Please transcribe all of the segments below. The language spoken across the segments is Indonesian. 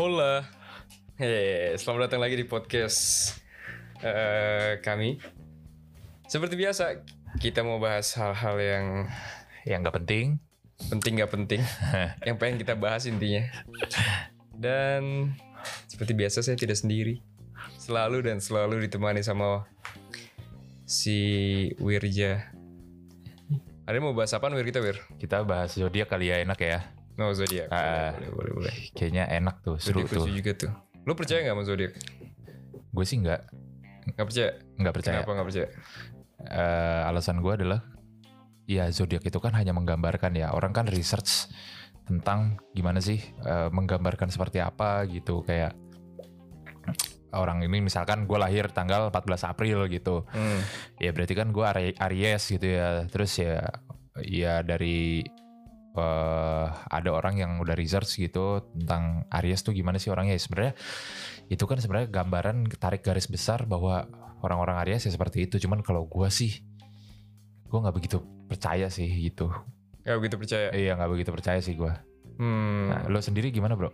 Hola. Hey, selamat datang lagi di podcast eh, kami. Seperti biasa, kita mau bahas hal-hal yang yang nggak penting. penting gak penting, yang pengen kita bahas intinya. Dan seperti biasa saya tidak sendiri, selalu dan selalu ditemani sama si Wirja. Ada yang mau bahas apa Wir kita Wir? Kita bahas zodiak kali ya enak ya. No zodiak. Ah. boleh, boleh, boleh. Kayaknya enak tuh, seru Zodiak tuh. juga tuh. Lu percaya nggak sama zodiak? Gue sih nggak Nggak percaya? nggak percaya. Kenapa nggak percaya? Eh, alasan gue adalah, ya zodiak itu kan hanya menggambarkan ya. Orang kan research tentang gimana sih eh, menggambarkan seperti apa gitu kayak orang ini misalkan gue lahir tanggal 14 April gitu Hmm. ya berarti kan gue Aries gitu ya terus ya ya dari eh, ada orang yang udah research gitu tentang Aries tuh gimana sih orangnya Ya, sebenarnya itu kan sebenarnya gambaran tarik garis besar bahwa orang-orang Aries ya seperti itu cuman kalau gue sih gue nggak begitu percaya sih gitu Gak begitu percaya. iya nggak begitu percaya sih gue Hmm. nah, lo sendiri gimana bro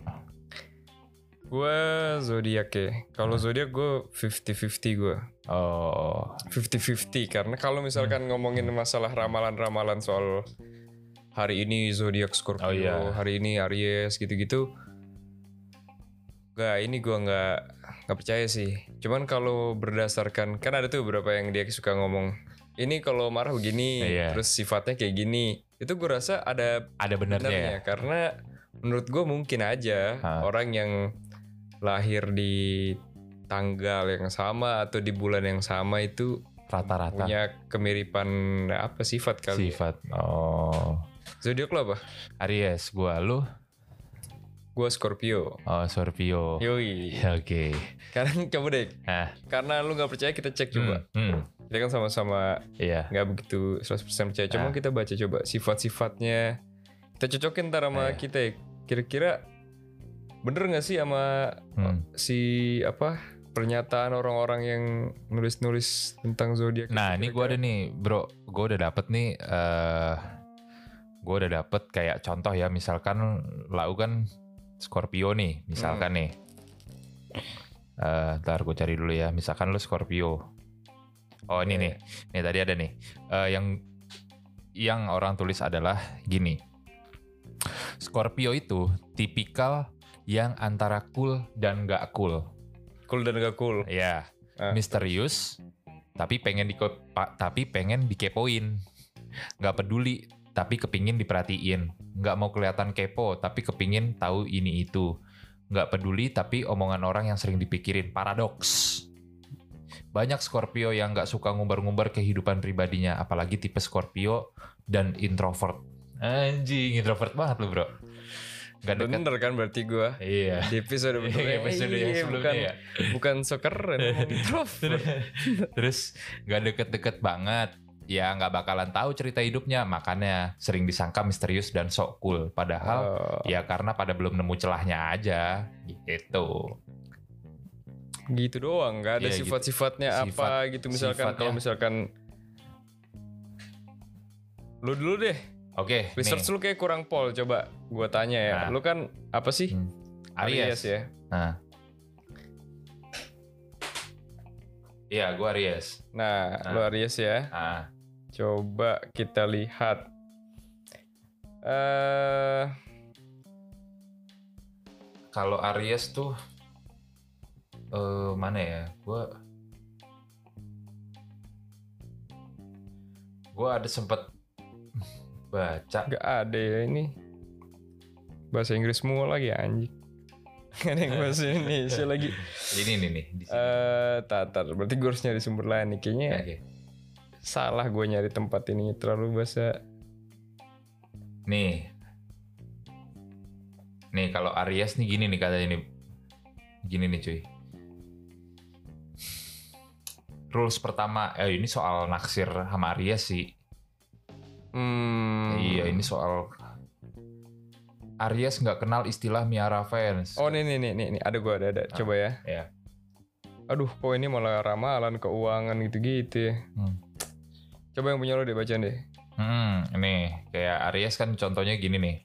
Gue zodiak ya. Kalau zodiak gue 50-50 gue. oh 50-50 karena kalau misalkan ngomongin masalah ramalan-ramalan soal hari ini zodiak Scorpio, Oh, iya. hari ini Aries gitu-gitu. Gak, ini gue nggak nggak percaya sih. Cuman kalau berdasarkan kan ada tuh beberapa yang dia suka ngomong ini kalau marah begini, Iya. terus sifatnya kayak gini. Itu gue rasa ada ada benernya ya Benernya, karena menurut gue mungkin aja Hah. orang yang lahir di tanggal yang sama atau di bulan yang sama itu rata-rata punya kemiripan apa sifat kali. sifat oh Zodiak lo apa? Aries gue lo Gue Scorpio. oh Scorpio Yoi. Ya, Oke. Sekarang coba deh, Nah, karena lu nggak percaya kita cek coba. Hmm, hmm, Kita kan sama-sama iya. nggak begitu 100% percaya. Cuma Ah. kita baca coba sifat-sifatnya. Kita cocokin ntar sama Iya. kita ya. Kira-kira bener nggak sih sama Hmm. si apa pernyataan orang-orang yang nulis-nulis tentang zodiak. Nah, ini gue ada nih, bro. Gue udah dapet nih. eh gue udah dapet kayak contoh ya, misalkan lau kan Scorpio nih, misalkan nih. Eh, ntar gue cari dulu ya. Misalkan lu Scorpio. Oh ini Oke. nih, nih tadi ada nih. Eh, yang yang orang tulis adalah gini. Scorpio itu tipikal yang antara cool dan gak cool. cool dan gak cool. Ya, Ah. misterius, tapi pengen pa- tapi pengen dikepoin, nggak peduli, tapi kepingin diperhatiin, nggak mau kelihatan kepo, tapi kepingin tahu ini itu, nggak peduli, tapi omongan orang yang sering dipikirin, paradoks. Banyak Scorpio yang nggak suka ngumbar-ngumbar kehidupan pribadinya, apalagi tipe Scorpio dan introvert. Anjing, introvert banget lu bro. Gak deket. Bener kan berarti gue Iya. di episode Iya, episode yang sebelumnya bukan ya. bukan so keren. Terus nggak deket-deket banget. Ya nggak bakalan tahu cerita hidupnya, makanya sering disangka misterius dan sok cool. Padahal Oh, ya karena pada belum nemu celahnya aja, gitu. gitu doang nggak ada gitu. sifat-sifatnya apa Sifat- gitu misalkan sifatnya. kalau misalkan lu dulu deh Oke, research nih. lu kayak kurang pol coba gua tanya ya Nah. lu kan apa sih Hmm. Aries. ya Nah. Iya, gua Aries. nah Nah. lu Aries ya Ah, coba kita lihat. Eh kalau Aries tuh eh mana ya? Gua gua ada sempet baca. Nggak ada ya ini. Bahasa Inggris semua lagi anjing. Gak ada yang bahasa Indonesia lagi. Ini nih nih sini. eh tatar berarti gue harus nyari sumber lain nih kayaknya. Oke. Salah gue nyari tempat ini terlalu bahasa Nih. Nih kalau Aries nih gini nih katanya nih. Gini nih cuy. Rules pertama, eh ini soal naksir sama Aries sih. hmm Iya ini soal Aries nggak kenal istilah Miara fans. oh nih nih nih nih, nih. ada gue ada ada coba ya Ya. aduh kok ini malah ramalan keuangan gitu-gitu ya Hmm. Coba yang punya lo deh bacaan deh Hmm, ini kayak Aries kan contohnya gini nih.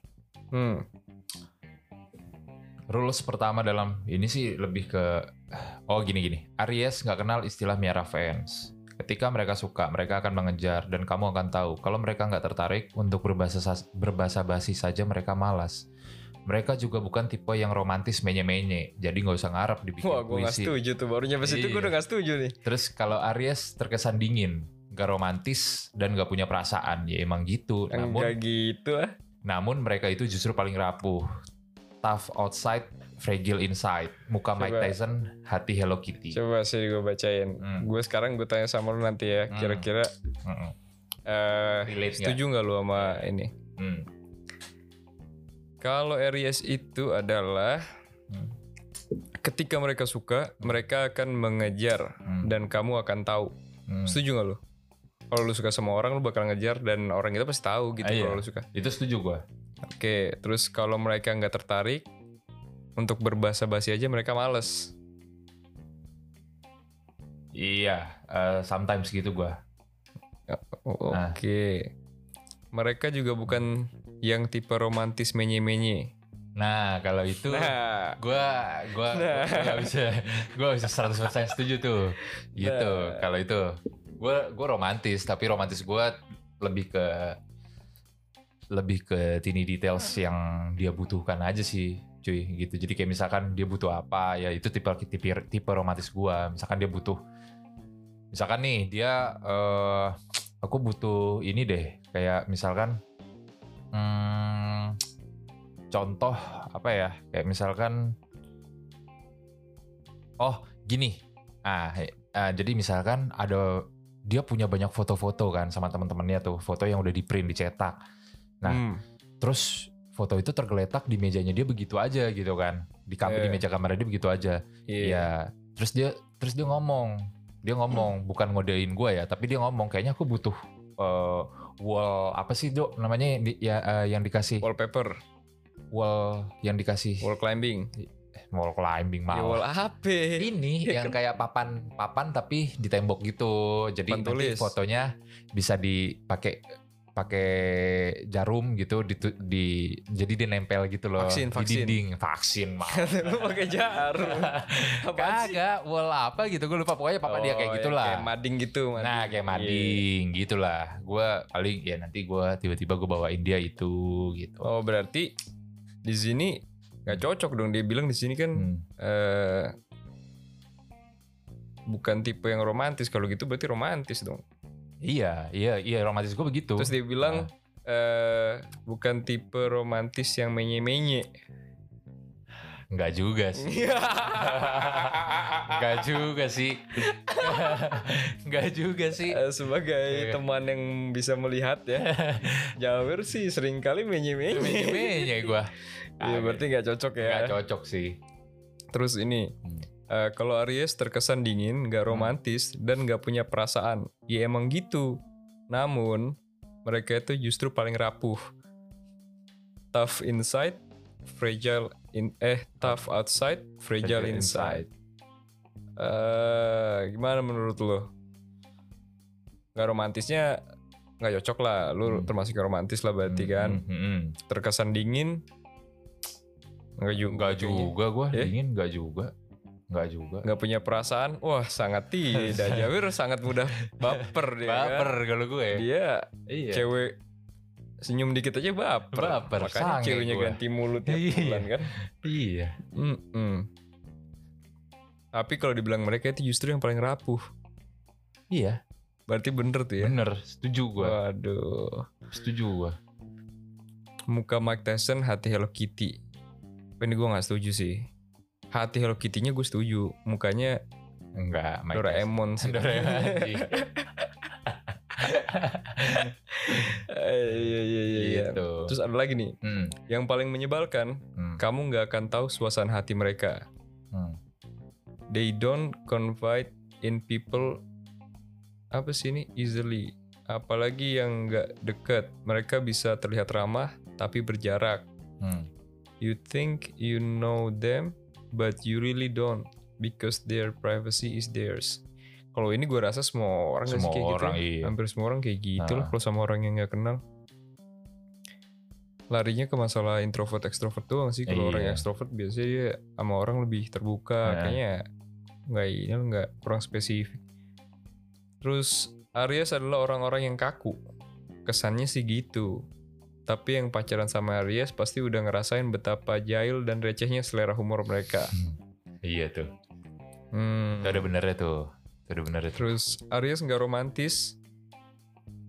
hmm rules pertama dalam ini sih lebih ke oh gini gini Aries nggak kenal istilah Miara fans ketika mereka suka mereka akan mengejar dan kamu akan tahu kalau mereka nggak tertarik untuk berbahasa berbahasa basi saja mereka malas mereka juga bukan tipe yang romantis menye-menye jadi nggak usah ngarep dibikin Wah, gue gak puisi setuju tuh. Baru nyampe situ gue Iya. udah gak setuju nih. terus kalau Aries terkesan dingin gak romantis dan gak punya perasaan ya emang gitu namun Enggak gitu ah. namun mereka itu justru paling rapuh tough outside fragile inside muka Mike Coba. Tyson hati Hello Kitty Coba sih gue bacain. Hmm. Gue sekarang gue tanya sama lu nanti ya. Hmm. Kira-kira eh, Relate nggak? setuju nggak lu sama ini? Hmm. Kalau Aries itu adalah Hmm. ketika mereka suka, mereka akan mengejar Hmm. dan kamu akan tahu. Hmm. Setuju nggak lu? Kalau lu suka sama orang, lu bakal ngejar dan orang itu pasti tahu gitu Ah, iya. kalau lu suka. itu setuju gue Oke, terus kalau mereka nggak tertarik untuk berbahasa basi aja mereka males. iya eh, sometimes gitu gue Oh, Nah. Oke. Mereka juga bukan yang tipe romantis menye-menye. nah kalau itu Nah, gue gue Nah. bisa gue bisa 100% setuju tuh gitu Nah. kalau itu gue gue romantis tapi romantis gue lebih ke lebih ke tiny details yang dia butuhkan aja sih cuy gitu. Jadi kayak misalkan dia butuh apa ya itu tipe tipe tipe romantis gue misalkan dia butuh misalkan nih dia eh aku butuh ini deh. Kayak misalkan hmm, contoh apa ya? Kayak misalkan oh gini. Ah ah, jadi misalkan ada dia punya banyak foto-foto kan sama teman-temannya tuh foto yang udah di print dicetak Nah, hmm, terus foto itu tergeletak di mejanya dia begitu aja gitu kan di kamar di Iya. meja kamar dia begitu aja iya. Iya. Terus dia terus dia ngomong, dia ngomong bukan ngodein gue ya, tapi dia ngomong kayaknya aku butuh eh, wall apa sih dok namanya yang, di- ya, eh, yang dikasih Wallpaper, wall yang dikasih wall climbing. Wall climbing Ya, wall malah. HP. Ini yang kayak papan papan tapi di tembok gitu. Jadi Papan nanti tulis. fotonya bisa dipakai pakai jarum gitu di, di jadi dia nempel gitu loh Vaksin, di vaksin. dinding vaksin mah Lu pakai jarum. Kagak, wall apa gitu gue lupa pokoknya papa dia Oh, kayak ya, gitulah. Kayak mading gitu. mading. Nah kayak Iya. mading gitulah. Gue paling ya nanti gue tiba-tiba gue bawain dia itu gitu. Oh berarti di sini nggak cocok dong. Dia bilang di sini kan Hmm. eh bukan tipe yang romantis. Kalau gitu berarti romantis dong. Iya, iya, iya romantis gue begitu. Terus dia bilang eh bukan tipe romantis yang menye-menye. Enggak juga sih. Enggak juga sih. Enggak juga sih. Eh, sebagai Iya. teman yang bisa melihat ya, Jawir sih sering kali menye-menye. Menye-menye gue. Iya berarti nggak cocok ya. Enggak cocok sih. Terus ini, Hmm. eh, kalau Aries terkesan dingin, nggak romantis, dan nggak punya perasaan. Ya emang gitu. Namun, mereka itu justru paling rapuh. Tough inside, fragile in eh tough outside, fragile inside. Eh, gimana menurut lo? Nggak romantisnya nggak cocok lah. Lu Hmm. termasuk yang romantis lah berarti kan. Hmm, hmm, hmm. Terkesan dingin, nggak juga. Enggak kayaknya. juga gue Ya? dingin enggak juga. Enggak juga. nggak punya perasaan wah sangat tidak Jawir sangat mudah baper dia Baper kan? kalau gue. dia Iya. cewek senyum dikit aja baper, Baper, makanya ceweknya gua. ganti mulut tiap Iya. bulan kan Iya. Mm-mm. tapi kalau dibilang mereka itu justru yang paling rapuh Iya. berarti bener tuh ya Bener, setuju gue. waduh Setuju gue. muka Mike Tyson hati Hello Kitty ini gue nggak setuju sih hati Hello Kitty-nya gue setuju mukanya Enggak, Mike Doraemon sih. Doraemon. Iya. Iya iya iya. Gitu. terus ada lagi nih Hmm, yang paling menyebalkan hmm, kamu nggak akan tahu suasana hati mereka. hmm. They don't confide in people apa sih ini easily. Apalagi yang nggak dekat, mereka bisa terlihat ramah tapi berjarak. Hmm. You think you know them, but you really don't because their privacy is theirs. Kalau ini gue rasa semua orang Semua kayak orang, gitu. ya? iya. Hampir semua orang kayak gitu lah Nah. kalau sama orang yang nggak kenal. larinya ke masalah introvert ekstrovert doang sih. Kalau orang Iya. ekstrovert biasanya dia sama orang lebih terbuka. Nah. Kayaknya nggak ini nggak kurang spesifik. Terus Aries adalah orang-orang yang kaku. Kesannya sih gitu. Tapi yang pacaran sama Aries pasti udah ngerasain betapa jahil dan recehnya selera humor mereka. Iya tuh. Hmm. Itu ada benernya tuh. Itu ada benernya tuh. Terus Aries nggak romantis?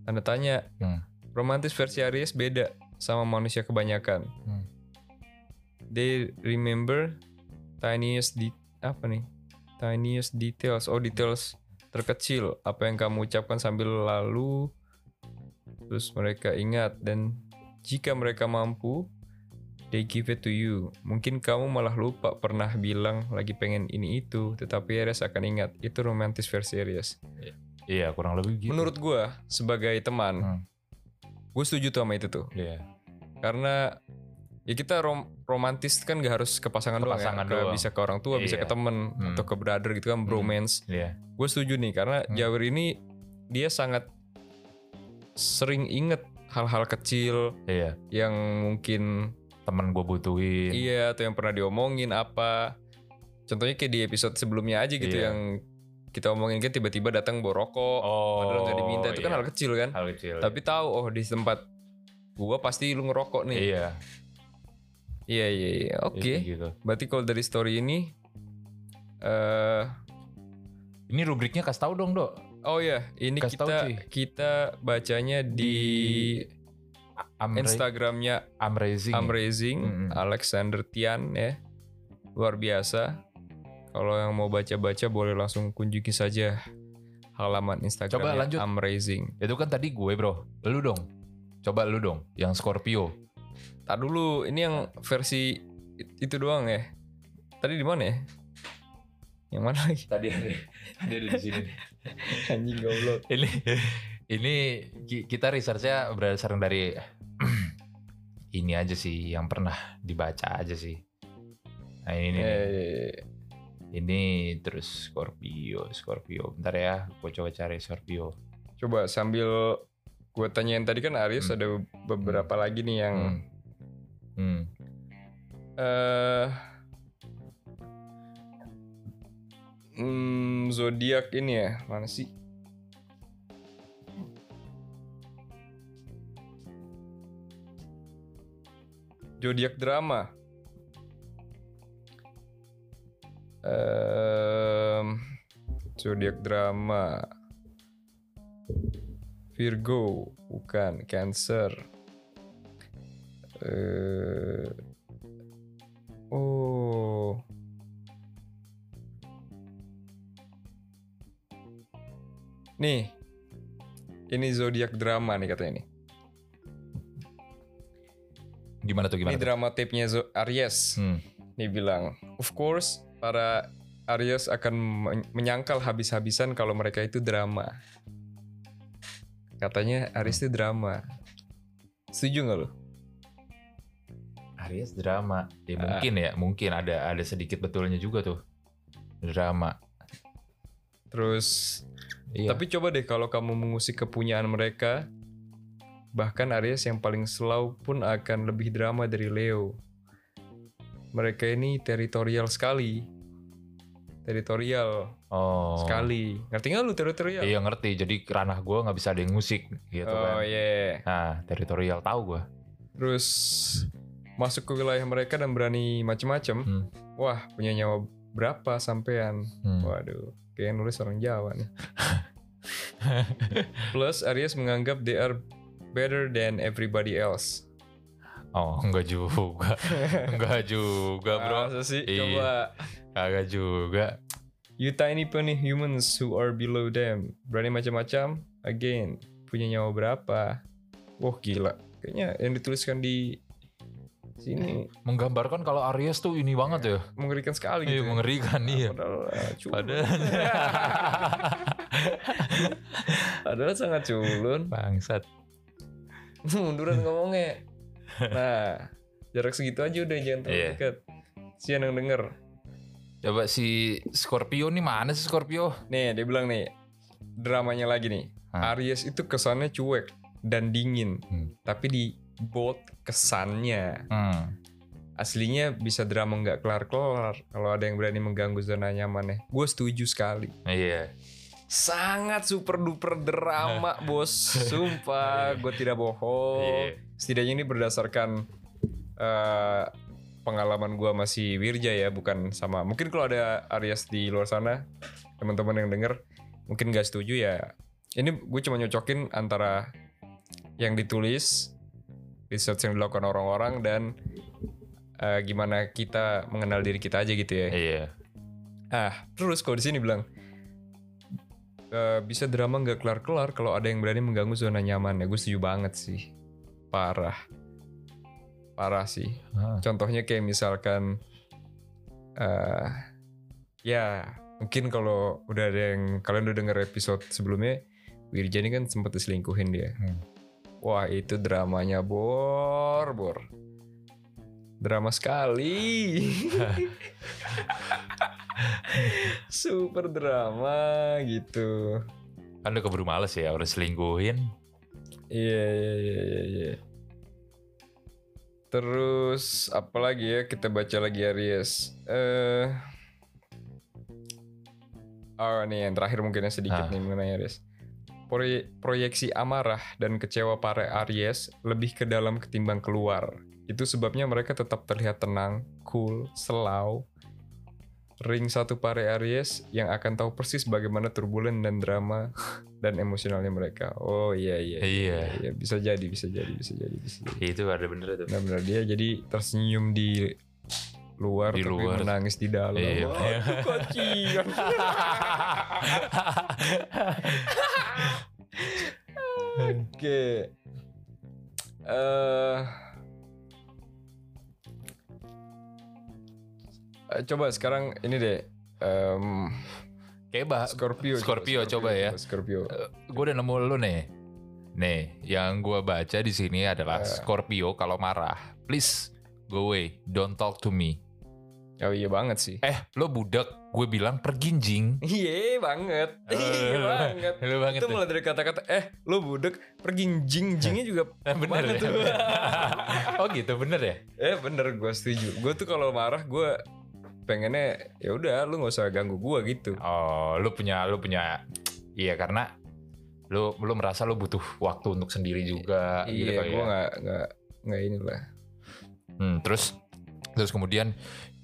Tanda tanya. Hmm. Romantis versi Aries beda sama manusia kebanyakan. Hmm. They remember tiniest di apa nih? Tiniest details. Oh details terkecil apa yang kamu ucapkan sambil lalu. Terus mereka ingat dan jika mereka mampu, they give it to you. Mungkin kamu malah lupa pernah bilang lagi pengen ini itu, tetapi Aries akan ingat. Itu romantis versi Aries. Iya kurang lebih gitu. Menurut gua sebagai teman, Hmm. gue setuju tuh sama itu tuh. Iya. Karena ya kita rom romantis kan gak harus ke pasangan Ke doang pasangan ya. Ke- doang. bisa ke orang tua, bisa Iya. ke temen Hmm. atau ke brother gitu kan, bromance. Iya. Gue setuju nih karena Hmm. Jawer ini dia sangat sering inget hal-hal kecil Iya. yang mungkin Temen gue butuhin. iya atau yang pernah diomongin apa. Contohnya kayak di episode sebelumnya aja gitu Iya. yang kita omongin kan tiba-tiba datang bawa rokok, Oh. padahal nggak diminta itu kan iya. hal kecil kan. Hal kecil. Tapi tahu oh di tempat gua pasti lu ngerokok nih. Iya. Iya iya iya. Oke. Iya, Gitu. Berarti kalau dari story ini eh Ini rubriknya kasih tahu dong dok. oh ya, ini Kasih tahu, kita cuy. kita bacanya di, Amra- Instagramnya Amazing. Amazing Mm-mm. Alexander Tian ya. Luar biasa. Kalau yang mau baca-baca boleh langsung kunjungi saja halaman Instagramnya lanjut. Amazing. Itu kan tadi gue bro. Lu dong. Coba lu dong. Yang Scorpio. Tak dulu, ini yang versi it- itu doang ya. Tadi di mana ya? Yang mana lagi? Tadi dia ada di sini. Anjing goblok. ini ini ki- kita researchnya berdasarkan dari ini aja sih yang pernah dibaca aja sih. Nah ini nih. Eh, Ini terus Scorpio, Scorpio. Bentar ya, gue coba cari Scorpio. coba sambil gue tanyain tadi kan Aries Hmm. ada beberapa lagi nih yang Hmm. Hmm. eh hmm, zodiak ini ya mana sih? Zodiak drama. Em, zodiak drama. Virgo, bukan Cancer. Eh, oh. Nih. Ini zodiak drama nih katanya nih. Gimana tuh gimana? Ini tuh? drama tape-nya Zo- Aries. Hmm. Nih bilang, of course para Aries akan men- menyangkal habis-habisan kalau mereka itu drama. Katanya Aries itu drama. Setuju nggak lo? Aries drama. Ya Ah. mungkin ya, mungkin ada ada sedikit betulnya juga tuh. Drama. Terus, Iya. tapi coba deh kalau kamu mengusik kepunyaan mereka, bahkan Aries yang paling slow pun akan lebih drama dari Leo. Mereka ini teritorial sekali. Teritorial oh. sekali. Ngerti nggak lu teritorial? Iya ngerti. Jadi ranah gue nggak bisa ada yang musik gitu oh kan. iya. Nah, teritorial tahu gue. Terus masuk ke wilayah mereka dan berani macem-macem. Hmm. Wah, punya nyawa berapa sampean? Hmm. Waduh, kayak nulis orang Jawa nih. Plus Aries menganggap they are better than everybody else. Oh, enggak juga. enggak juga, Bro. Masa sih? Iya. Coba Kagak juga. You tiny penny humans who are below them. Berani macam-macam. Again, punya nyawa berapa? Wah gila. Kayaknya yang dituliskan di sini Menggambarkan kalau Aries tuh ini banget ya. mengerikan sekali Iya, gitu. ya. mengerikan iya. Padahal, ah, culun. Padahal Padahal sangat culun. bangsat. Munduran ngomongnya. Nah, jarak segitu aja udah jangan terlalu Iya. dekat. Sian yang denger. Coba si Scorpio nih mana sih Scorpio? Nih, dia bilang nih, dramanya lagi nih. Hah? Aries itu kesannya cuek. dan dingin, Hmm. tapi di bold kesannya. Hmm. Aslinya bisa drama nggak kelar-kelar kalau ada yang berani mengganggu zona nyaman ya. Gue setuju sekali. Iya. Sangat super duper drama bos. Sumpah, gue tidak bohong. Iya. Setidaknya ini berdasarkan eh, pengalaman gue masih Wirja ya, bukan sama. Mungkin kalau ada Aries di luar sana, teman-teman yang denger, mungkin gak setuju ya. Ini gue cuma nyocokin antara yang ditulis, research yang dilakukan orang-orang dan eh, gimana kita mengenal diri kita aja gitu ya. Iya. Ah, terus kalau di sini bilang eh, bisa drama nggak kelar-kelar kalau ada yang berani mengganggu zona nyaman ya. Gue setuju banget sih. Parah. Parah sih. Ah. Contohnya kayak misalkan eh ya mungkin kalau udah ada yang kalian udah denger episode sebelumnya Wirja ini kan sempat diselingkuhin dia. Hmm. Wah itu dramanya bor bor. Drama sekali. Super drama gitu. Kan udah keburu males ya, udah selingkuhin. Iya iya iya iya. iya. Terus apa lagi ya kita baca lagi Aries. Eh Oh nih yang terakhir mungkin yang sedikit Ah. nih mengenai Aries. Proye- proyeksi amarah dan kecewa para Aries lebih ke dalam ketimbang keluar. Itu sebabnya mereka tetap terlihat tenang, cool, selau. Ring satu pare Aries yang akan tahu persis bagaimana turbulen dan drama dan emosionalnya mereka. Oh iya iya. Iya. Iya, bisa jadi, bisa jadi, bisa jadi, bisa jadi. Itu ada bener tuh. Benar-benar dia jadi tersenyum di luar Di tapi luar. menangis di dalam. Iya. Waduh, kocian. Oke. Eh eh, coba sekarang ini deh. em, Kayak bah, Scorpio. Scorpio, coba ya. Scorpio. gue udah nemu lu nih. Nih, yang gue baca di sini adalah Eh. Scorpio kalau marah, please go away, don't talk to me. Oh iya banget sih. Eh, lo budak, gue bilang pergi jing. Iya banget. Iya banget. Lo banget itu mulai dari kata-kata eh lo budek pergi jing jingnya juga Eh, bener banget ya? tuh. oh gitu, bener ya? eh bener gue setuju. Gue tuh kalau marah gue pengennya ya udah lu nggak usah ganggu gue gitu. Oh, lu punya, lu punya, iya karena lu, lu merasa lu butuh waktu untuk sendiri juga. gitu iya kali gue ya. nggak nggak nggak inilah. Hmm, terus, terus kemudian,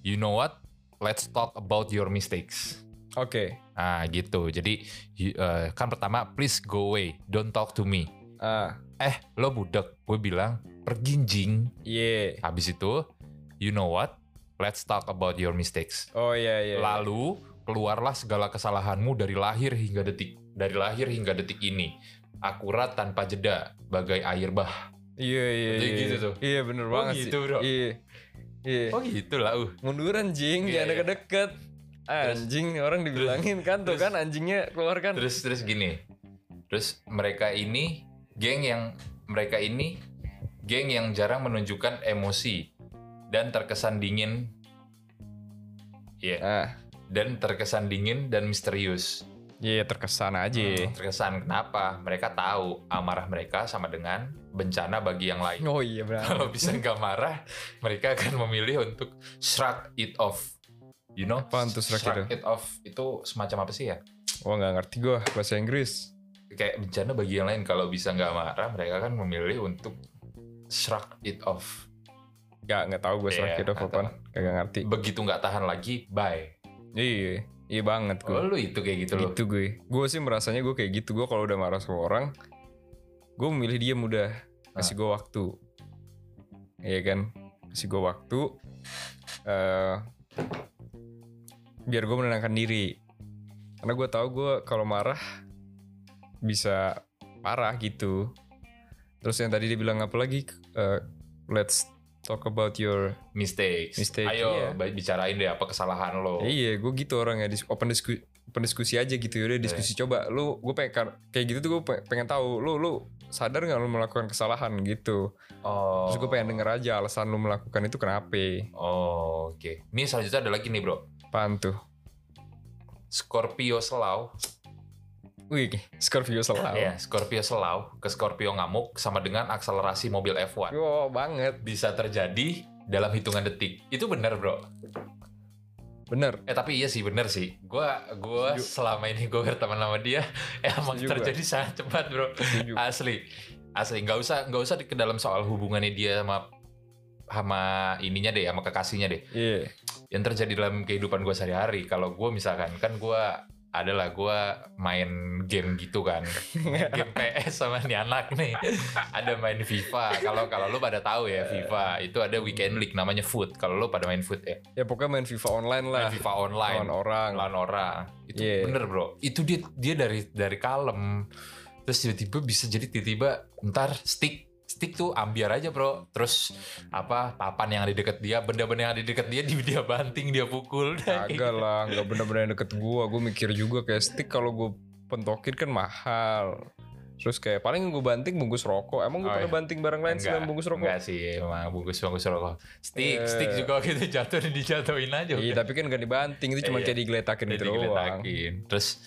you know what? Let's talk about your mistakes. Oke. Ah gitu. Jadi eh, kan pertama please go away, don't talk to me. Ah Eh lo budak, gue bilang pergi jing. iya. Habis itu, you know what? Let's talk about your mistakes. Oh iya iya. Lalu keluarlah segala kesalahanmu dari lahir hingga detik dari lahir hingga detik ini. Akurat tanpa jeda, bagai air bah. Iya iya Jadi iya. gitu tuh. Iya bener Oh, banget gitu, sih. bro. Iya. Iya. Oh gitu lah, uh. Munduran jing, Iya, jangan iya. deket-deket. Anjing orang dibilangin kan tuh terus- kan anjingnya keluar kan. Terus terus gini. Terus mereka ini geng yang mereka ini geng yang jarang menunjukkan emosi dan terkesan dingin. Iya, Ah, dan terkesan dingin dan misterius. iya terkesan aja. Hmm, terkesan kenapa? Mereka tahu amarah mereka sama dengan bencana bagi yang lain. Oh iya benar. Kalau bisa nggak marah, mereka akan memilih untuk shrug it off. You know? Apaan tuh shrug it it off itu semacam apa sih ya? Wah nggak ngerti gue bahasa Inggris. kayak bencana bagi yang lain kalau bisa nggak marah mereka kan memilih untuk shrug it off Gak nggak tahu gue itu atau- apaan. Kagak ngerti. begitu nggak tahan lagi bye Iya, iya banget gue. oh, lu itu kayak gitu loh gitu gue. Gue sih merasanya gue kayak gitu. Gue kalau udah marah sama orang, gue memilih diam udah. Kasih gue waktu. Iya kan? Kasih gue waktu. eh biar gue menenangkan diri. Karena gue tahu gue kalau marah bisa parah gitu. Terus yang tadi dia bilang apa lagi? Eh, let's talk about your mistakes. Mistake, ayo iya. bicarain deh apa kesalahan lo. Iya, gue gitu orangnya dis open diskusi open diskusi aja gitu Iya. ya diskusi. Coba lu gue pengen kayak gitu tuh gue pengen tahu lu lu sadar nggak lu melakukan kesalahan gitu? Oh. Terus gue pengen denger aja alasan lu melakukan itu kenapa. Oh, oke. Ini selanjutnya ada lagi nih bro. Apaan tuh? Scorpio Selau Wih, Scorpio selalu. Ya, Scorpio selau ke Scorpio ngamuk sama dengan akselerasi mobil F1. Wow, banget. Bisa terjadi dalam hitungan detik. Itu benar, Bro. Bener. Eh tapi iya sih bener sih. Gua gua Setuju. selama ini gue berteman sama dia emang Setuju gua. terjadi sangat cepat, Bro. Setuju. Asli. Asli nggak usah nggak usah ke dalam soal hubungannya dia sama sama ininya deh, sama kekasihnya deh. Iya. Yang terjadi dalam kehidupan gue sehari-hari. Kalau gue misalkan kan gue adalah gue main game gitu kan. Main game PS sama nih anak nih. Ada main FIFA. Kalau kalau lu pada tahu ya FIFA itu ada weekend league namanya foot kalau lu pada main foot ya? Ya pokoknya main FIFA online lah. main FIFA online. Lawan orang. lawan orang. Itu Iya. bener bro. Itu dia dia dari dari kalem. Terus tiba-tiba bisa jadi tiba-tiba ntar stick stick tuh ambiar aja bro terus apa papan yang ada di deket dia benda-benda yang ada di deket dia dia, banting dia pukul Kagak gitu. lah, nggak bener-bener yang deket gua. Gue mikir juga kayak stick kalau gue pentokin kan mahal. Terus kayak paling gue banting bungkus rokok. Emang gue Oh, pernah iya. banting barang lain selain bungkus rokok? enggak sih emang bungkus bungkus rokok stick Eh. stick juga gitu jatuh dijatuhin aja Iya, tapi kan gak dibanting, itu cuma Iya. kayak digeletakin gitu doang. terus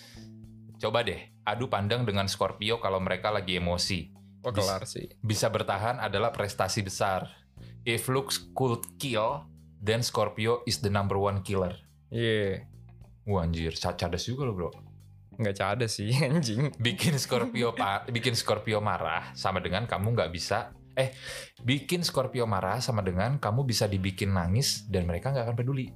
coba deh adu pandang dengan Scorpio kalau mereka lagi emosi Wah kelar sih. bisa bertahan adalah prestasi besar. If looks could kill, then Scorpio is the number one killer. Iya, Wah anjir, ca- cadas juga loh bro. nggak ada sih anjing. Bikin Scorpio bikin Scorpio marah sama dengan kamu nggak bisa. Eh, bikin Scorpio marah sama dengan kamu bisa dibikin nangis dan mereka nggak akan peduli.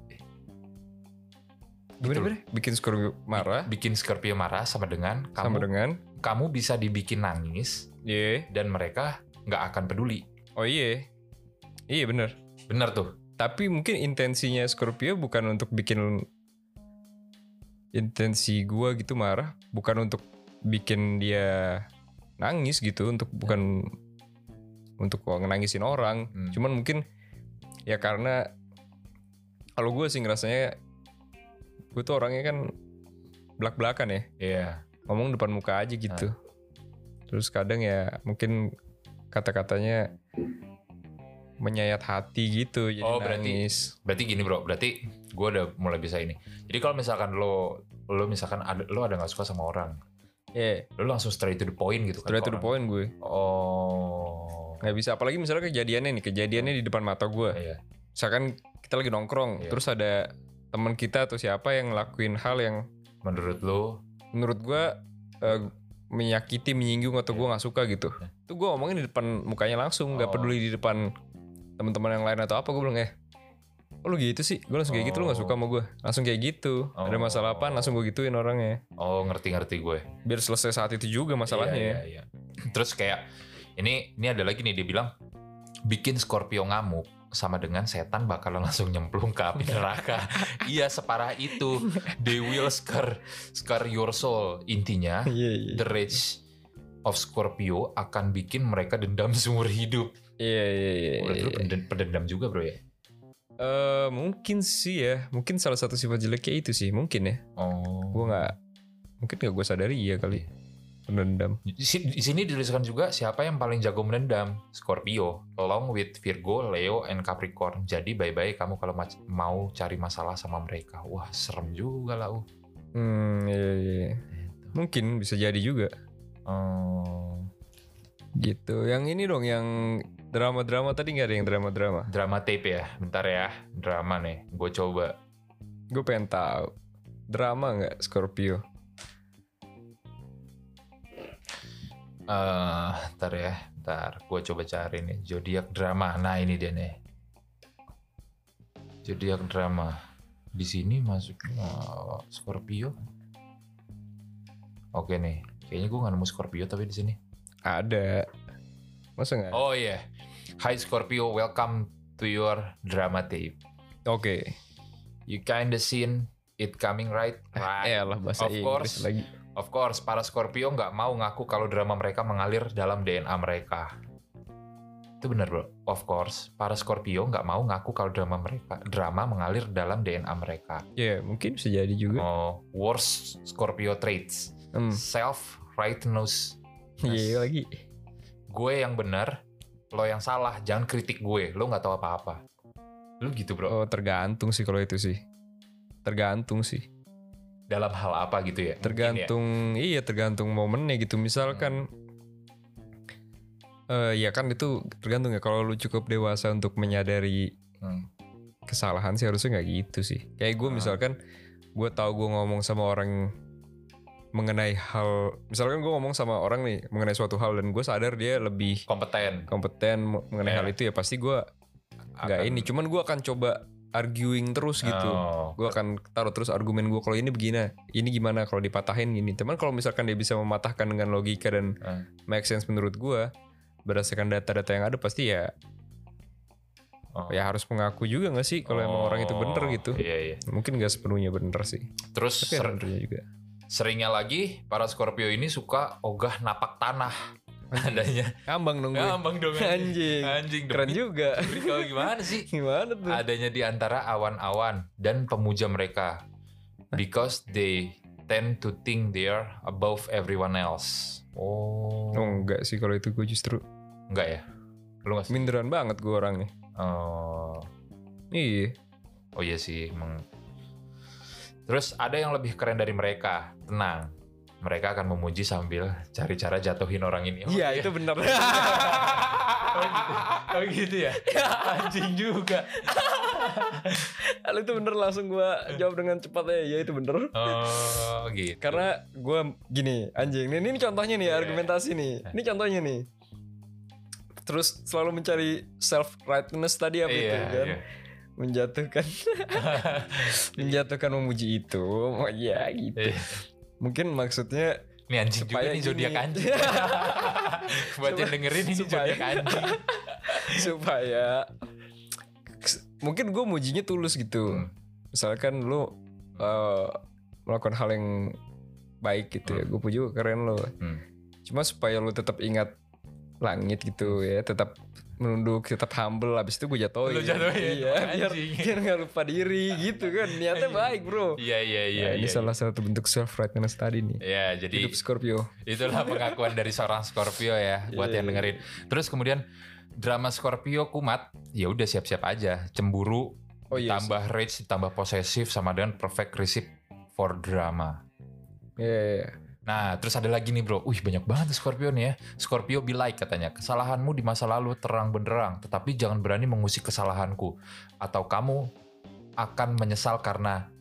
Gimana, Gitu. Bikin Scorpio marah Bikin Scorpio marah sama dengan kamu sama dengan kamu bisa dibikin nangis Iya. dan mereka nggak akan peduli. Oh iya. Iya bener. Bener tuh. Tapi mungkin intensinya Scorpio bukan untuk bikin intensi gua gitu marah, bukan untuk bikin dia nangis gitu, untuk bukan untuk ngenangisin orang. Hmm. Cuman mungkin ya karena kalau gue sih ngerasanya gue tuh orangnya kan belak-belakan ya, Iya. ngomong depan muka aja gitu. Terus kadang ya mungkin kata-katanya menyayat hati gitu, jadi Oh, berarti- nangis. Berarti gini bro, berarti gue udah mulai bisa ini. Jadi kalau misalkan lo, lo misalkan ada, lo ada nggak suka sama orang, Iya, lo langsung straight to the point gitu kan? straight ke to the point gue. Oh, Nggak bisa, apalagi misalnya kejadiannya nih, kejadiannya di depan mata gue. iya. Misalkan kita lagi nongkrong, Iya. terus ada teman kita atau siapa yang ngelakuin hal yang Menurut lo, menurut gue eh, menyakiti, menyinggung atau gue nggak suka gitu. Iya. Itu gue ngomongin di depan mukanya langsung, nggak Oh. peduli di depan teman-teman yang lain atau apa. Gue bilang eh, oh lu gitu sih? Gue langsung kayak gitu, lu nggak suka sama gue? Langsung kayak gitu. Ada Oh. masalah apa? Langsung gue gituin orangnya. oh ngerti-ngerti gue. Biar selesai saat itu juga masalahnya. Iya, iya, iya. Terus kayak ini, ini ada lagi nih dia bilang bikin Scorpio ngamuk sama dengan setan bakalan langsung nyemplung ke api neraka. iya separah itu. They will scar scar your soul. Intinya Iya, iya. the rage of Scorpio akan bikin mereka dendam seumur hidup. Iya, iya, iya. Iya. pendendam juga bro ya? Eh, mungkin sih ya. Mungkin salah satu sifat jeleknya itu sih. Mungkin ya. Oh. Gue nggak. Mungkin nggak gue sadari iya kali. Pendendam. Di si- di sini dituliskan juga siapa yang paling jago menendam? Scorpio, along with Virgo, Leo, and Capricorn. Jadi bye-bye kamu kalau mau cari masalah sama mereka. Wah serem juga lah. Uh. Hmm, iya, iya. iya. Mungkin bisa jadi juga. Oh. Gitu. Yang ini dong, yang drama-drama tadi nggak ada yang drama-drama. Drama tape ya, bentar ya. Drama nih, gue coba. Gue pengen tahu. Drama nggak Scorpio? Eh, ntar ya, ntar. Gue coba cari nih. Zodiak drama. Nah ini dia nih. Zodiak drama. Di sini masuknya Scorpio. Oke nih. Kayaknya gue gak nemu Scorpio tapi di sini. Ada. Masa nggak? Oh iya. Hi Scorpio, welcome to your drama tape. Oke. You kinda seen it coming right? Right. Eh lah bahasa Of Inggris course. lagi. Of course, para Scorpio nggak mau ngaku kalau drama mereka mengalir dalam DNA mereka. Itu benar bro. Of course, para Scorpio nggak mau ngaku kalau drama mereka drama mengalir dalam DNA mereka. Ya mungkin bisa jadi juga. Oh, worst Scorpio traits, Hmm. self righteousness. Iya lagi. Gue yang benar, lo yang salah. Jangan kritik gue. Lo nggak tahu apa-apa. Lu gitu bro. Oh tergantung sih kalau itu sih. Tergantung sih. Dalam hal apa gitu ya? Ya. tergantung iya tergantung momennya gitu misalkan eh ya kan itu tergantung ya kalau lu cukup dewasa untuk menyadari Hmm. kesalahan sih harusnya nggak gitu sih kayak gue Ah. misalkan gue tahu gue ngomong sama orang mengenai hal misalkan gue ngomong sama orang nih mengenai suatu hal dan gue sadar dia lebih kompeten. kompeten mengenai Iya. hal itu ya pasti gue nggak ini cuman gue akan coba arguing terus gitu Oh. gue akan taruh terus argumen gue kalau ini begini ini gimana kalau dipatahin gini teman kalau misalkan dia bisa mematahkan dengan logika dan Hmm. make sense menurut gue berdasarkan data-data yang ada pasti ya Oh. ya harus mengaku juga gak sih kalau emang orang itu bener Oh, gitu Iya iya. mungkin gak sepenuhnya bener sih Terus ser- juga seringnya lagi para Scorpio ini suka ogah napak tanah. Adanya. ngambang dong gue Gampang dong anjing Anjing keren demi- juga kalau gimana sih? gimana tuh Adanya di antara awan-awan dan pemuja mereka. Because they tend to think they are above everyone else. Oh. oh enggak sih kalau itu gue justru Enggak ya? Lu nggak minderan banget gue orangnya Oh. iya Oh iya sih, emang. Terus ada yang lebih keren dari mereka. Tenang. Mereka akan memuji sambil cari cara jatuhin orang ini. Oh, iya itu bener Oh gitu. Oh gitu ya. Anjing juga. Kalau itu bener langsung gue jawab dengan cepat ya ya itu bener Oh gitu. karena gue gini anjing ini, ini contohnya nih Iya. argumentasi nih ini contohnya nih terus selalu mencari self rightness tadi apa itu iya, kan iya. menjatuhkan menjatuhkan memuji itu oh, ya gitu Iya. Mungkin maksudnya Ini anjing juga Supaya nih zodiak anjing. Buat yang dengerin ini Supaya- zodiak anjing. supaya mungkin gue mujinya tulus gitu Hmm. misalkan lu eh, melakukan hal yang baik gitu ya gue puji "Wah, keren lo Hmm. cuma supaya lu tetap ingat langit gitu ya tetap menunduk tetap humble habis itu gue jatuhin Lu jatuhin, iya biar biar nggak lupa diri gitu kan niatnya baik bro Iya iya iya. Nah, ini iya, salah satu bentuk self rightness tadi nih Ya, jadi hidup Scorpio itulah pengakuan dari seorang Scorpio ya buat Iya, yang iya. dengerin. Terus kemudian drama Scorpio kumat, ya udah siap-siap aja. Cemburu, oh iya tambah rage, tambah posesif sama dengan perfect recipe for drama. Iya, iya, iya. Nah, terus ada lagi nih bro. Wih, banyak banget Scorpio nih ya. Scorpio be like katanya. Kesalahanmu di masa lalu terang benderang, tetapi jangan berani mengusik kesalahanku. Atau kamu akan menyesal karena,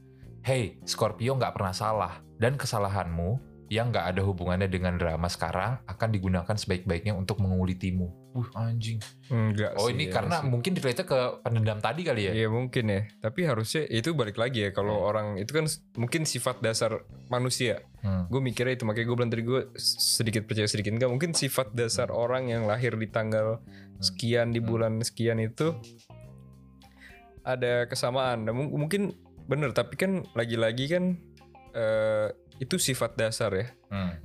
hey, Scorpio nggak pernah salah. Dan kesalahanmu yang nggak ada hubungannya dengan drama sekarang akan digunakan sebaik-baiknya untuk mengulitimu. Uh, anjing. enggak Oh, sih, ini ya karena sih. mungkin relate ke pendendam tadi kali ya? Iya mungkin ya, tapi harusnya itu balik lagi ya kalau Hmm. orang itu kan mungkin sifat dasar manusia. Hmm. Gue mikirnya itu makanya gue bilang tadi gue sedikit percaya sedikit enggak mungkin sifat dasar orang yang lahir di tanggal sekian di Hmm. bulan sekian itu ada kesamaan. Mung- mungkin bener tapi kan lagi-lagi kan eh, itu sifat dasar ya. Hmm.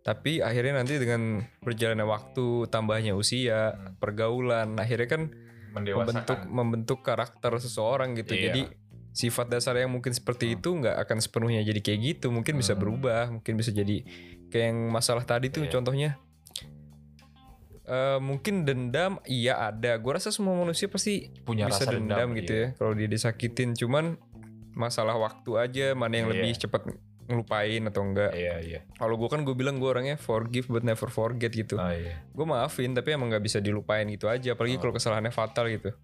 Tapi akhirnya nanti dengan berjalannya waktu, tambahnya usia, Hmm. pergaulan, akhirnya kan membentuk membentuk karakter seseorang gitu. Iya. Jadi sifat dasar yang mungkin seperti itu nggak akan sepenuhnya jadi kayak gitu. Mungkin bisa Hmm. berubah, mungkin bisa jadi kayak yang masalah tadi tuh Iya. contohnya. Eh, mungkin dendam iya ada. Gue rasa semua manusia pasti punya bisa rasa dendam, gitu iya. ya. Kalau dia disakitin, cuman masalah waktu aja mana yang Iya. lebih cepat ngelupain atau enggak. Iya, iya. Kalau gue kan gue bilang gue orangnya forgive but never forget gitu Oh, iya. gue maafin tapi emang nggak bisa dilupain gitu aja apalagi Oh. kalau kesalahannya fatal gitu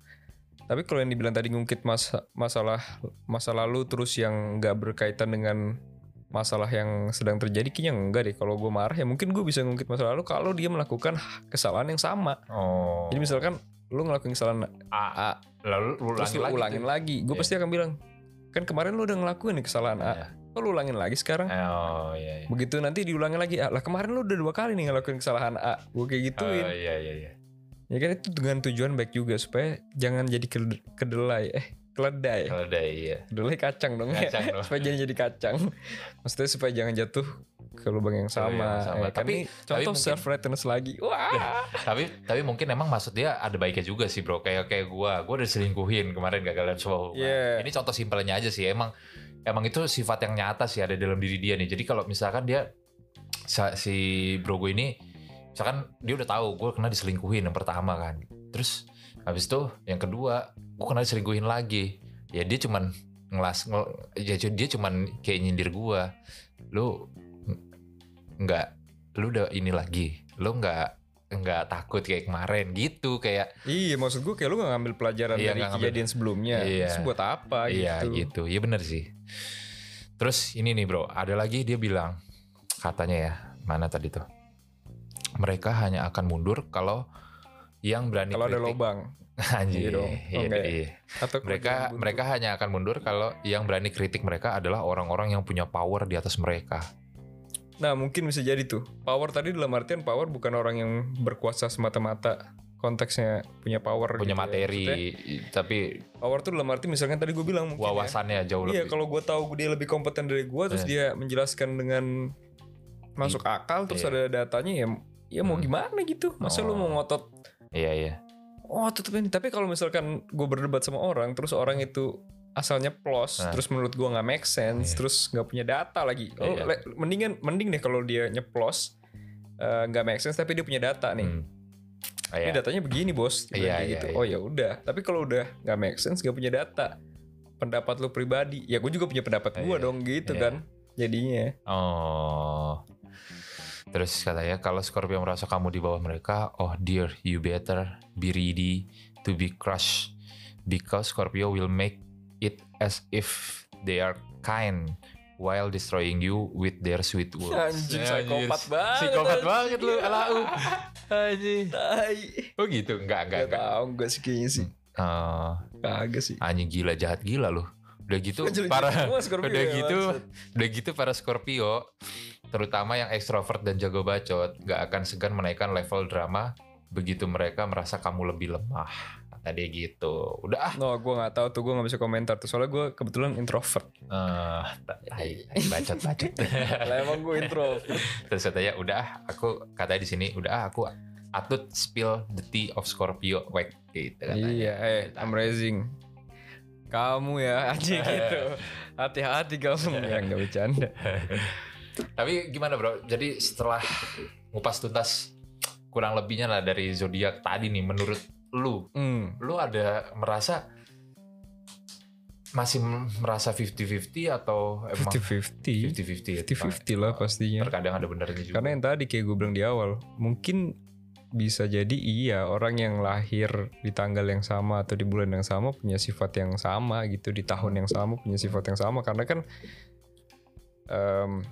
tapi kalau yang dibilang tadi ngungkit masa masalah masa lalu terus yang nggak berkaitan dengan masalah yang sedang terjadi kayaknya enggak deh kalau gue marah ya mungkin gue bisa ngungkit masa lalu kalau dia melakukan kesalahan yang sama Oh. jadi misalkan lu ngelakuin kesalahan A, A lalu lu terus lu ulangin lagi gue Iya. pasti akan bilang kan kemarin lu udah ngelakuin kesalahan A Iya. kok lu ulangin lagi sekarang Oh iya iya. begitu nanti diulangin lagi A lah kemarin lu udah dua kali nih ngelakuin kesalahan A gue kayak gituin Oh iya iya iya. Ya kan itu dengan tujuan baik juga supaya jangan jadi ked- kedelai eh keledai. Ada iya. Kedelai kacang dong ya. Kacang dong. supaya jangan jadi kacang. Maksudnya supaya jangan jatuh ke lubang yang sama. yang sama. Ya kan Tapi- ini contoh mungkin- self rightness lagi. Wah. tapi tapi mungkin emang maksud dia ada baiknya juga sih bro. Kayak kayak gua, gua udah selingkuhin kemarin gagalan show. Iya. Ini contoh simpelnya aja sih. Emang emang itu sifat yang nyata sih ada dalam diri dia nih. Jadi kalau misalkan dia si bro gue ini misalkan dia udah tahu gue kena diselingkuhin yang pertama kan terus habis itu yang kedua gue kena diselingkuhin lagi. Ya dia cuman ngelas ngel- ya dia cuman kayak nyindir gua. Lu ng- nggak lu udah ini lagi. Lu nggak nggak takut kayak kemarin gitu kayak Iya maksud gue kayak lu gak ngambil pelajaran Iya, dari ngambil. kejadian sebelumnya. Iya. Terus buat apa iya gitu? gitu. Ya bener sih. Terus ini nih bro ada lagi dia bilang katanya ya mana tadi tuh? Mereka hanya akan mundur kalau yang berani Kalau ada kritik. lobang Anjir, Iya dong. iya, Oh, enggak ya? iya. Atau mereka mereka hanya akan mundur kalau yang berani kritik mereka adalah orang-orang yang punya power di atas mereka. Nah mungkin bisa jadi tuh Power tadi dalam artian power bukan orang yang berkuasa semata-mata Konteksnya punya power punya gitu ya. materi, Maksudnya, tapi Power tuh dalam arti misalkan tadi gue bilang mungkin ya, wawasannya jauh Iya lebih. kalau gue tahu dia lebih kompeten dari gue Terus Eh. dia menjelaskan dengan Masuk akal Terus Iya. ada datanya ya Ya mau Hmm. gimana gitu Masa lu Oh. mau ngotot Iya iya. Oh tetep ini Tapi kalau misalkan gue berdebat sama orang Terus orang itu asalnya plus Nah. Terus menurut gue nggak make sense Iya. Terus nggak punya data lagi Oh Iya. le- mendingan Mending deh kalau dia nyeplos eh, nggak make sense tapi dia punya data nih Hmm. Ah, ini iya. datanya begini bos Iya, iya, gitu iya. oh ya udah tapi kalau udah nggak make sense nggak punya data pendapat lu pribadi ya gue juga punya pendapat gue Iya, dong gitu iya. kan jadinya Oh. Terus katanya kalau Scorpio merasa kamu di bawah mereka, oh dear, you better be ready to be crushed because Scorpio will make it as if they are kind while destroying you with their sweet words. Anjing, psikopat banget, Psikopat anjing. banget lu, alau. Anjing. tai Oh gitu, enggak enggak Gak enggak. tau gue sih kayaknya sih Eh, kagak sih anjing gila jahat gila loh. Udah gitu para Scorpio udah ya, gitu maksud. udah gitu para Scorpio terutama yang ekstrovert dan jago bacot gak akan segan menaikkan level drama begitu mereka merasa kamu lebih lemah. Kata dia gitu. Udah ah. No, gue gak tahu tuh, gue gak bisa komentar tuh Soalnya gue kebetulan introvert. Eh, tai, bacot bacot. Lah emang gue introvert. Terus katanya udah ah aku katanya di sini udah ah aku atut spill the tea of Scorpio wek gitu katanya. Iya, eh, I'm raising Kamu ya, anjing gitu Hati-hati kamu Ya gak bercanda Tapi gimana bro? Jadi setelah ngupas tuntas kurang lebihnya lah dari zodiak tadi nih, menurut lu, hmm. lu ada merasa masih merasa 50-50 atau emang 50-50 50-50 ya? 50-50 lah pastinya Terkadang ada benernya juga. Karena yang tadi kayak gue bilang di awal, mungkin bisa jadi iya orang yang lahir di tanggal yang sama atau di bulan yang sama punya sifat yang sama gitu di tahun yang sama punya sifat yang sama. Karena kan em,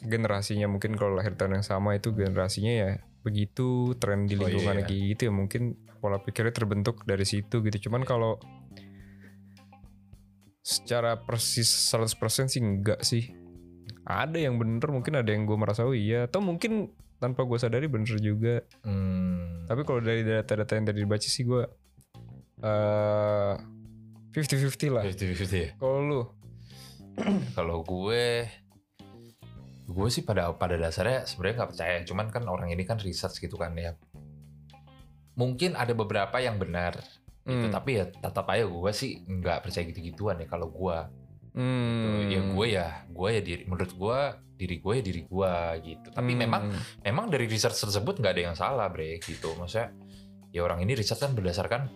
generasinya mungkin kalau lahir tahun yang sama itu generasinya ya begitu tren di Oh, lingkungan iya. kayak gitu ya mungkin pola pikirnya terbentuk dari situ gitu. Cuman kalau secara persis 100% sih enggak sih. Ada yang bener mungkin ada yang gue merasa oh iya. Atau mungkin tanpa gue sadari bener juga. Hmm, tapi kalau dari data-data yang tadi dibaca sih gue eh 50-50 lah. 50-50 ya? kalau lu? Kalau gue gue sih pada pada dasarnya sebenarnya nggak percaya. Cuman kan orang ini kan research gitu kan ya. Mungkin ada beberapa yang benar gitu. Hmm. tapi ya tetap aja gue sih nggak percaya gitu-gituan ya kalau gue Hmm. ya gue ya gue ya diri menurut gue diri gue ya diri gue gitu. Tapi Hmm. memang memang dari research tersebut nggak ada yang salah bre gitu. Maksudnya ya orang ini research kan berdasarkan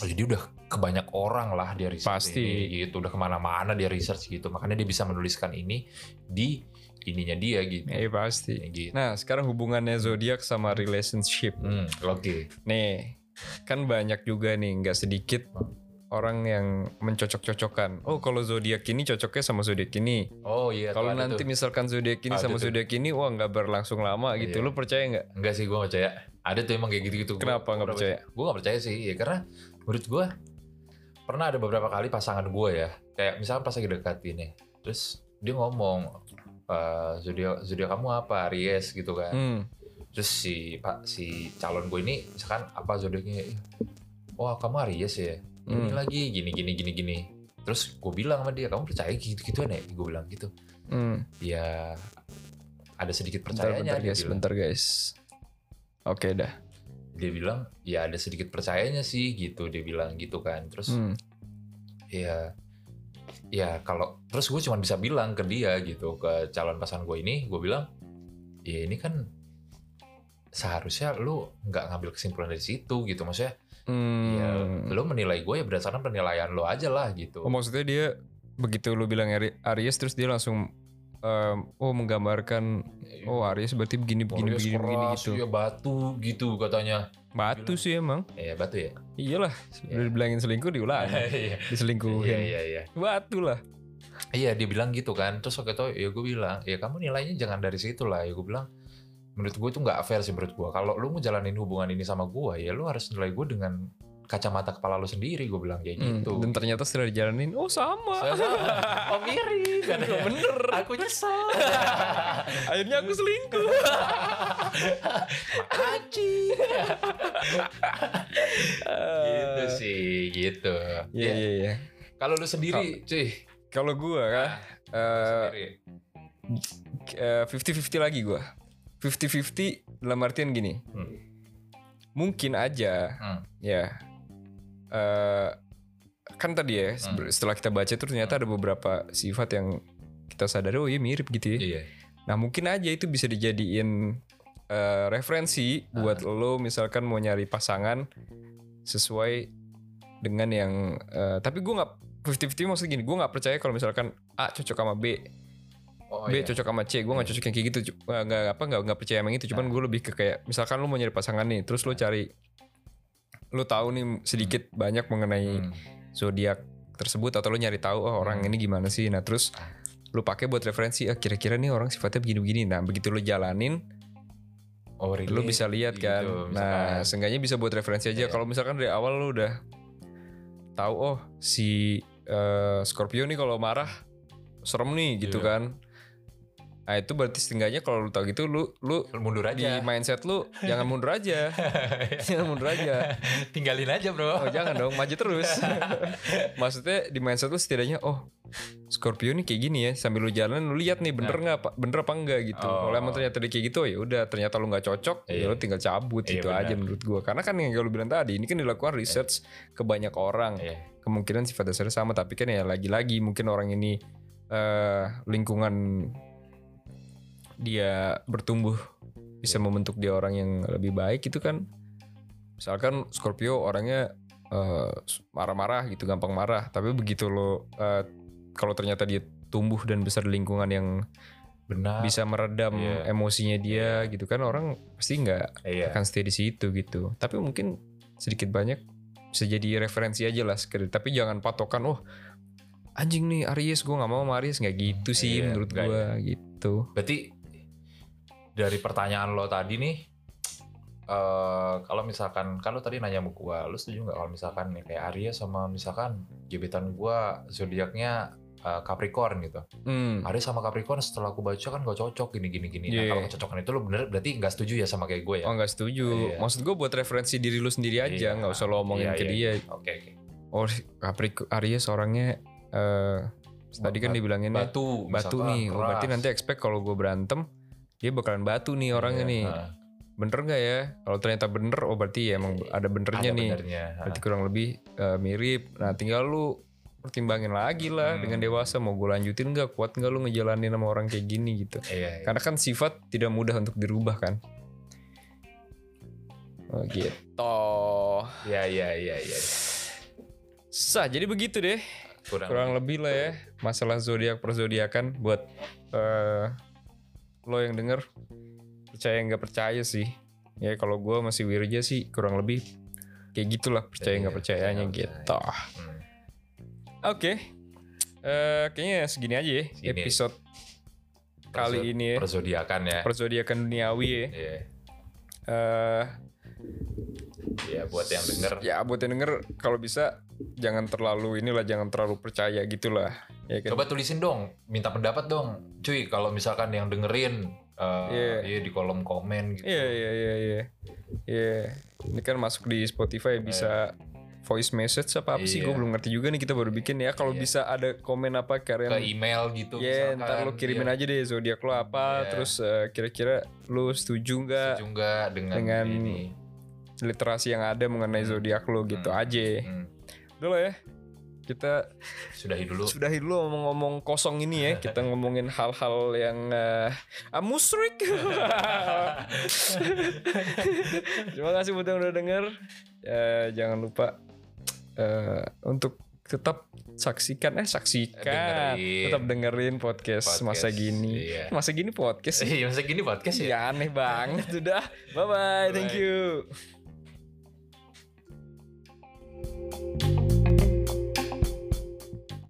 oh, jadi udah kebanyak orang lah dia research Pasti. ini gitu. Udah ke mana-mana dia research gitu. Makanya dia bisa menuliskan ini di ininya dia gitu. Eh pasti. Gitu. Nah sekarang hubungannya zodiak sama relationship. Hmm, oke. Nih kan banyak juga nih nggak sedikit orang yang mencocok-cocokkan. Oh kalau zodiak ini cocoknya sama zodiak ini. Oh iya kalau nanti tuh. misalkan zodiak ini Ada sama tuh. zodiak ini wah nggak berlangsung lama gitu. Iya. lu percaya nggak? Enggak sih gue percaya. Ada tuh emang kayak gitu-gitu. Kenapa nggak percaya? gue gak percaya sih ya karena menurut gue pernah ada beberapa kali pasangan gue ya. Kayak misalkan pas lagi deketin nih terus dia ngomong eh zodiak zodiak kamu apa? Aries gitu kan. Hmm. terus si pak si calon gue ini misalkan apa zodiaknya? Wah kamu Aries ya ini Hmm. lagi gini gini gini gini terus gue bilang sama dia kamu percaya gitu gituan ya gue bilang gitu Hmm. ya ada sedikit bentar percayanya bentar dia guys bilang. bentar guys oke dah dia bilang ya ada sedikit percayanya sih gitu dia bilang gitu kan terus hmm. ya ya kalau terus gue cuma bisa bilang ke dia gitu ke calon pasangan gue ini gue bilang ya ini kan seharusnya lu nggak ngambil kesimpulan dari situ gitu maksudnya Hmm. ya lu menilai gue ya berdasarkan penilaian lo aja lah gitu Oh maksudnya dia begitu lu bilang Ari- Aries terus dia langsung em, oh menggambarkan oh Aries berarti begini begini Aries begini begini keras, gitu. ya batu gitu katanya. Batu sih emang. Iya batu ya. Iyalah, udah dibilangin selingkuh diulang. Iya Diselingkuhin. iya iya. Batu lah. Iya dia bilang gitu kan. Terus waktu itu ya gue bilang ya kamu nilainya jangan dari situ lah. Ya gue bilang menurut gue itu nggak fair sih menurut gue. Kalau lu mau jalanin hubungan ini sama gue ya lu harus nilai gue dengan kacamata kepala lu sendiri. Gue bilang kayak Hmm, gitu. Dan ternyata setelah dijalanin, oh sama. Sama. Oh mirip kan Bener. Aku nyesel. Akhirnya aku selingkuh. Aci. gitu sih, gitu. Iya Ya, iya iya. Kalau lu sendiri, cuy. Kalau kan Lu eh sendiri. eh, 50-50 lagi gua. 50-50 dalam artian gini. Hmm. Mungkin aja Hmm. ya eh kan tadi ya sebe- setelah kita baca tuh ternyata ada beberapa sifat yang kita sadari oh iya mirip gitu ya. Iya. Nah mungkin aja itu bisa dijadiin eh, referensi buat lo misalkan mau nyari pasangan sesuai dengan yang eh, tapi gue nggak 50-50 maksud gini gue nggak percaya kalau misalkan A cocok sama B Oh, B iya. cocok sama C gue nggak cocok yang kayak gitu nggak apa nggak nggak percaya emang itu cuman gue lebih ke kayak misalkan lo mau nyari pasangan nih terus lo cari lo tahu nih sedikit banyak mengenai Hmm. zodiak tersebut atau lo nyari tahu oh orang ini gimana sih nah terus lo pakai buat referensi ah kira-kira nih orang sifatnya begini-begini nah begitu lo jalanin Oh, relate lo bisa lihat kan gitu, nah misalkan. seenggaknya bisa buat referensi aja Iya. kalau misalkan dari awal lo udah tahu oh si eh, Scorpio nih kalau marah serem nih gitu Iya. kan nah itu berarti setidaknya kalau lo tahu gitu lu lu mundur di aja. mindset lu jangan mundur aja jangan mundur aja Tinggalin aja, Bro. Oh jangan dong, maju terus. Maksudnya di mindset lu setidaknya, oh Scorpio nih kayak gini ya. Sambil lu jalan, lu lihat nih bener nggak, pak bener apa enggak gitu. Oh. Kalau emang ternyata dia kayak gitu, ya udah ternyata lu nggak cocok, ya Iya. lu tinggal cabut Iya, gitu benar. aja menurut gua. Karena kan yang lu bilang tadi, ini kan dilakukan research ke banyak orang. Iya. Kemungkinan sifat dasarnya sama, tapi kan ya lagi-lagi mungkin orang ini eh lingkungan dia bertumbuh bisa membentuk dia orang yang lebih baik itu kan. Misalkan Scorpio orangnya eh, marah-marah gitu gampang marah. Tapi begitu lo eh, kalau ternyata dia tumbuh dan besar di lingkungan yang Benar. bisa meredam Iya. emosinya dia gitu kan orang pasti nggak Iya. akan stay di situ gitu. Tapi mungkin sedikit banyak bisa jadi referensi aja lah sekedar tapi jangan patokan oh anjing nih Aries gue nggak mau sama Aries. Nggak gitu sih Iya, menurut gue gitu. Berarti dari pertanyaan lo tadi nih, eh kalau misalkan kalau tadi nanya sama gua, lo setuju nggak kalau misalkan nih kayak Aries sama misalkan gebetan gua zodiaknya eh, Capricorn gitu. hmm. Aries sama Capricorn setelah aku baca kan gak cocok gini gini gini. Nah Iya. kalau kecocokan itu lo bener berarti nggak setuju ya sama kayak gue ya? Oh nggak setuju. Iya. Maksud gue buat referensi diri lu sendiri aja, Iya. nggak usah lo omongin Iya, ke iya. dia. Oke oke. Oh Capricorn Aries orangnya eh tadi kan Bat- dibilanginnya Batu, batu misalkan, nih. Oh, berarti nanti expect kalau gue berantem dia bakalan batu nih orangnya Iya, nih. nah, Bener nggak ya? Kalau ternyata bener, oh berarti ya emang ada benernya ada nih. benernya. Berarti kurang lebih eh, mirip. Nah tinggal lu pertimbangin lagi lah Hmm. dengan dewasa mau gue lanjutin nggak kuat nggak lu ngejalanin sama orang kayak gini gitu. Iya, iya. Karena kan sifat tidak mudah untuk dirubah kan. Oh gitu. Iya iya iya iya. Sah, jadi begitu deh. Kurang, Kurang lebih lah ya masalah zodiak perzodiakan buat eh, lo yang denger percaya nggak percaya sih. Ya kalau gue masih wirja sih kurang lebih kayak gitulah percaya Iya, nggak percayanya percaya gitu. Hmm. Oke, Eh, kayaknya segini aja ya Segini. episode kali ini ya Perzodiakan ya. perzodiakan duniawi ya. Iya. Eh, Ya buat yang denger ya buat yang denger kalau bisa jangan terlalu inilah jangan terlalu percaya gitulah ya kan. Coba tulisin dong, minta pendapat dong, cuy. Kalau misalkan yang dengerin, eh Iya. iya di kolom komen gitu. Iya iya iya iya. Iya. Ini kan masuk di Spotify bisa voice message apa apa sih Iya. gue belum ngerti juga nih kita baru bikin ya kalau Iya. bisa ada komen apa Ke kalian email gitu. Ya misalkan. ntar lu kirimin Iya. aja deh zodiak lo apa Iya. terus eh, kira-kira lu setuju nggak Setuju nggak dengan, dengan ini? literasi yang ada mengenai zodiak lo gitu Hmm. aja. Hmm, dulu ya. Kita sudahi dulu. Sudahi dulu ngomong-ngomong kosong ini ya. Kita ngomongin hal-hal yang eh, uh, ah, musrik. Terima kasih buat yang udah denger. Uh, jangan lupa uh, untuk tetap saksikan eh saksikan dengerin. tetap dengerin podcast, podcast masa gini iya. masa gini podcast ya? iya masa gini podcast ya, iya, aneh banget sudah bye bye thank you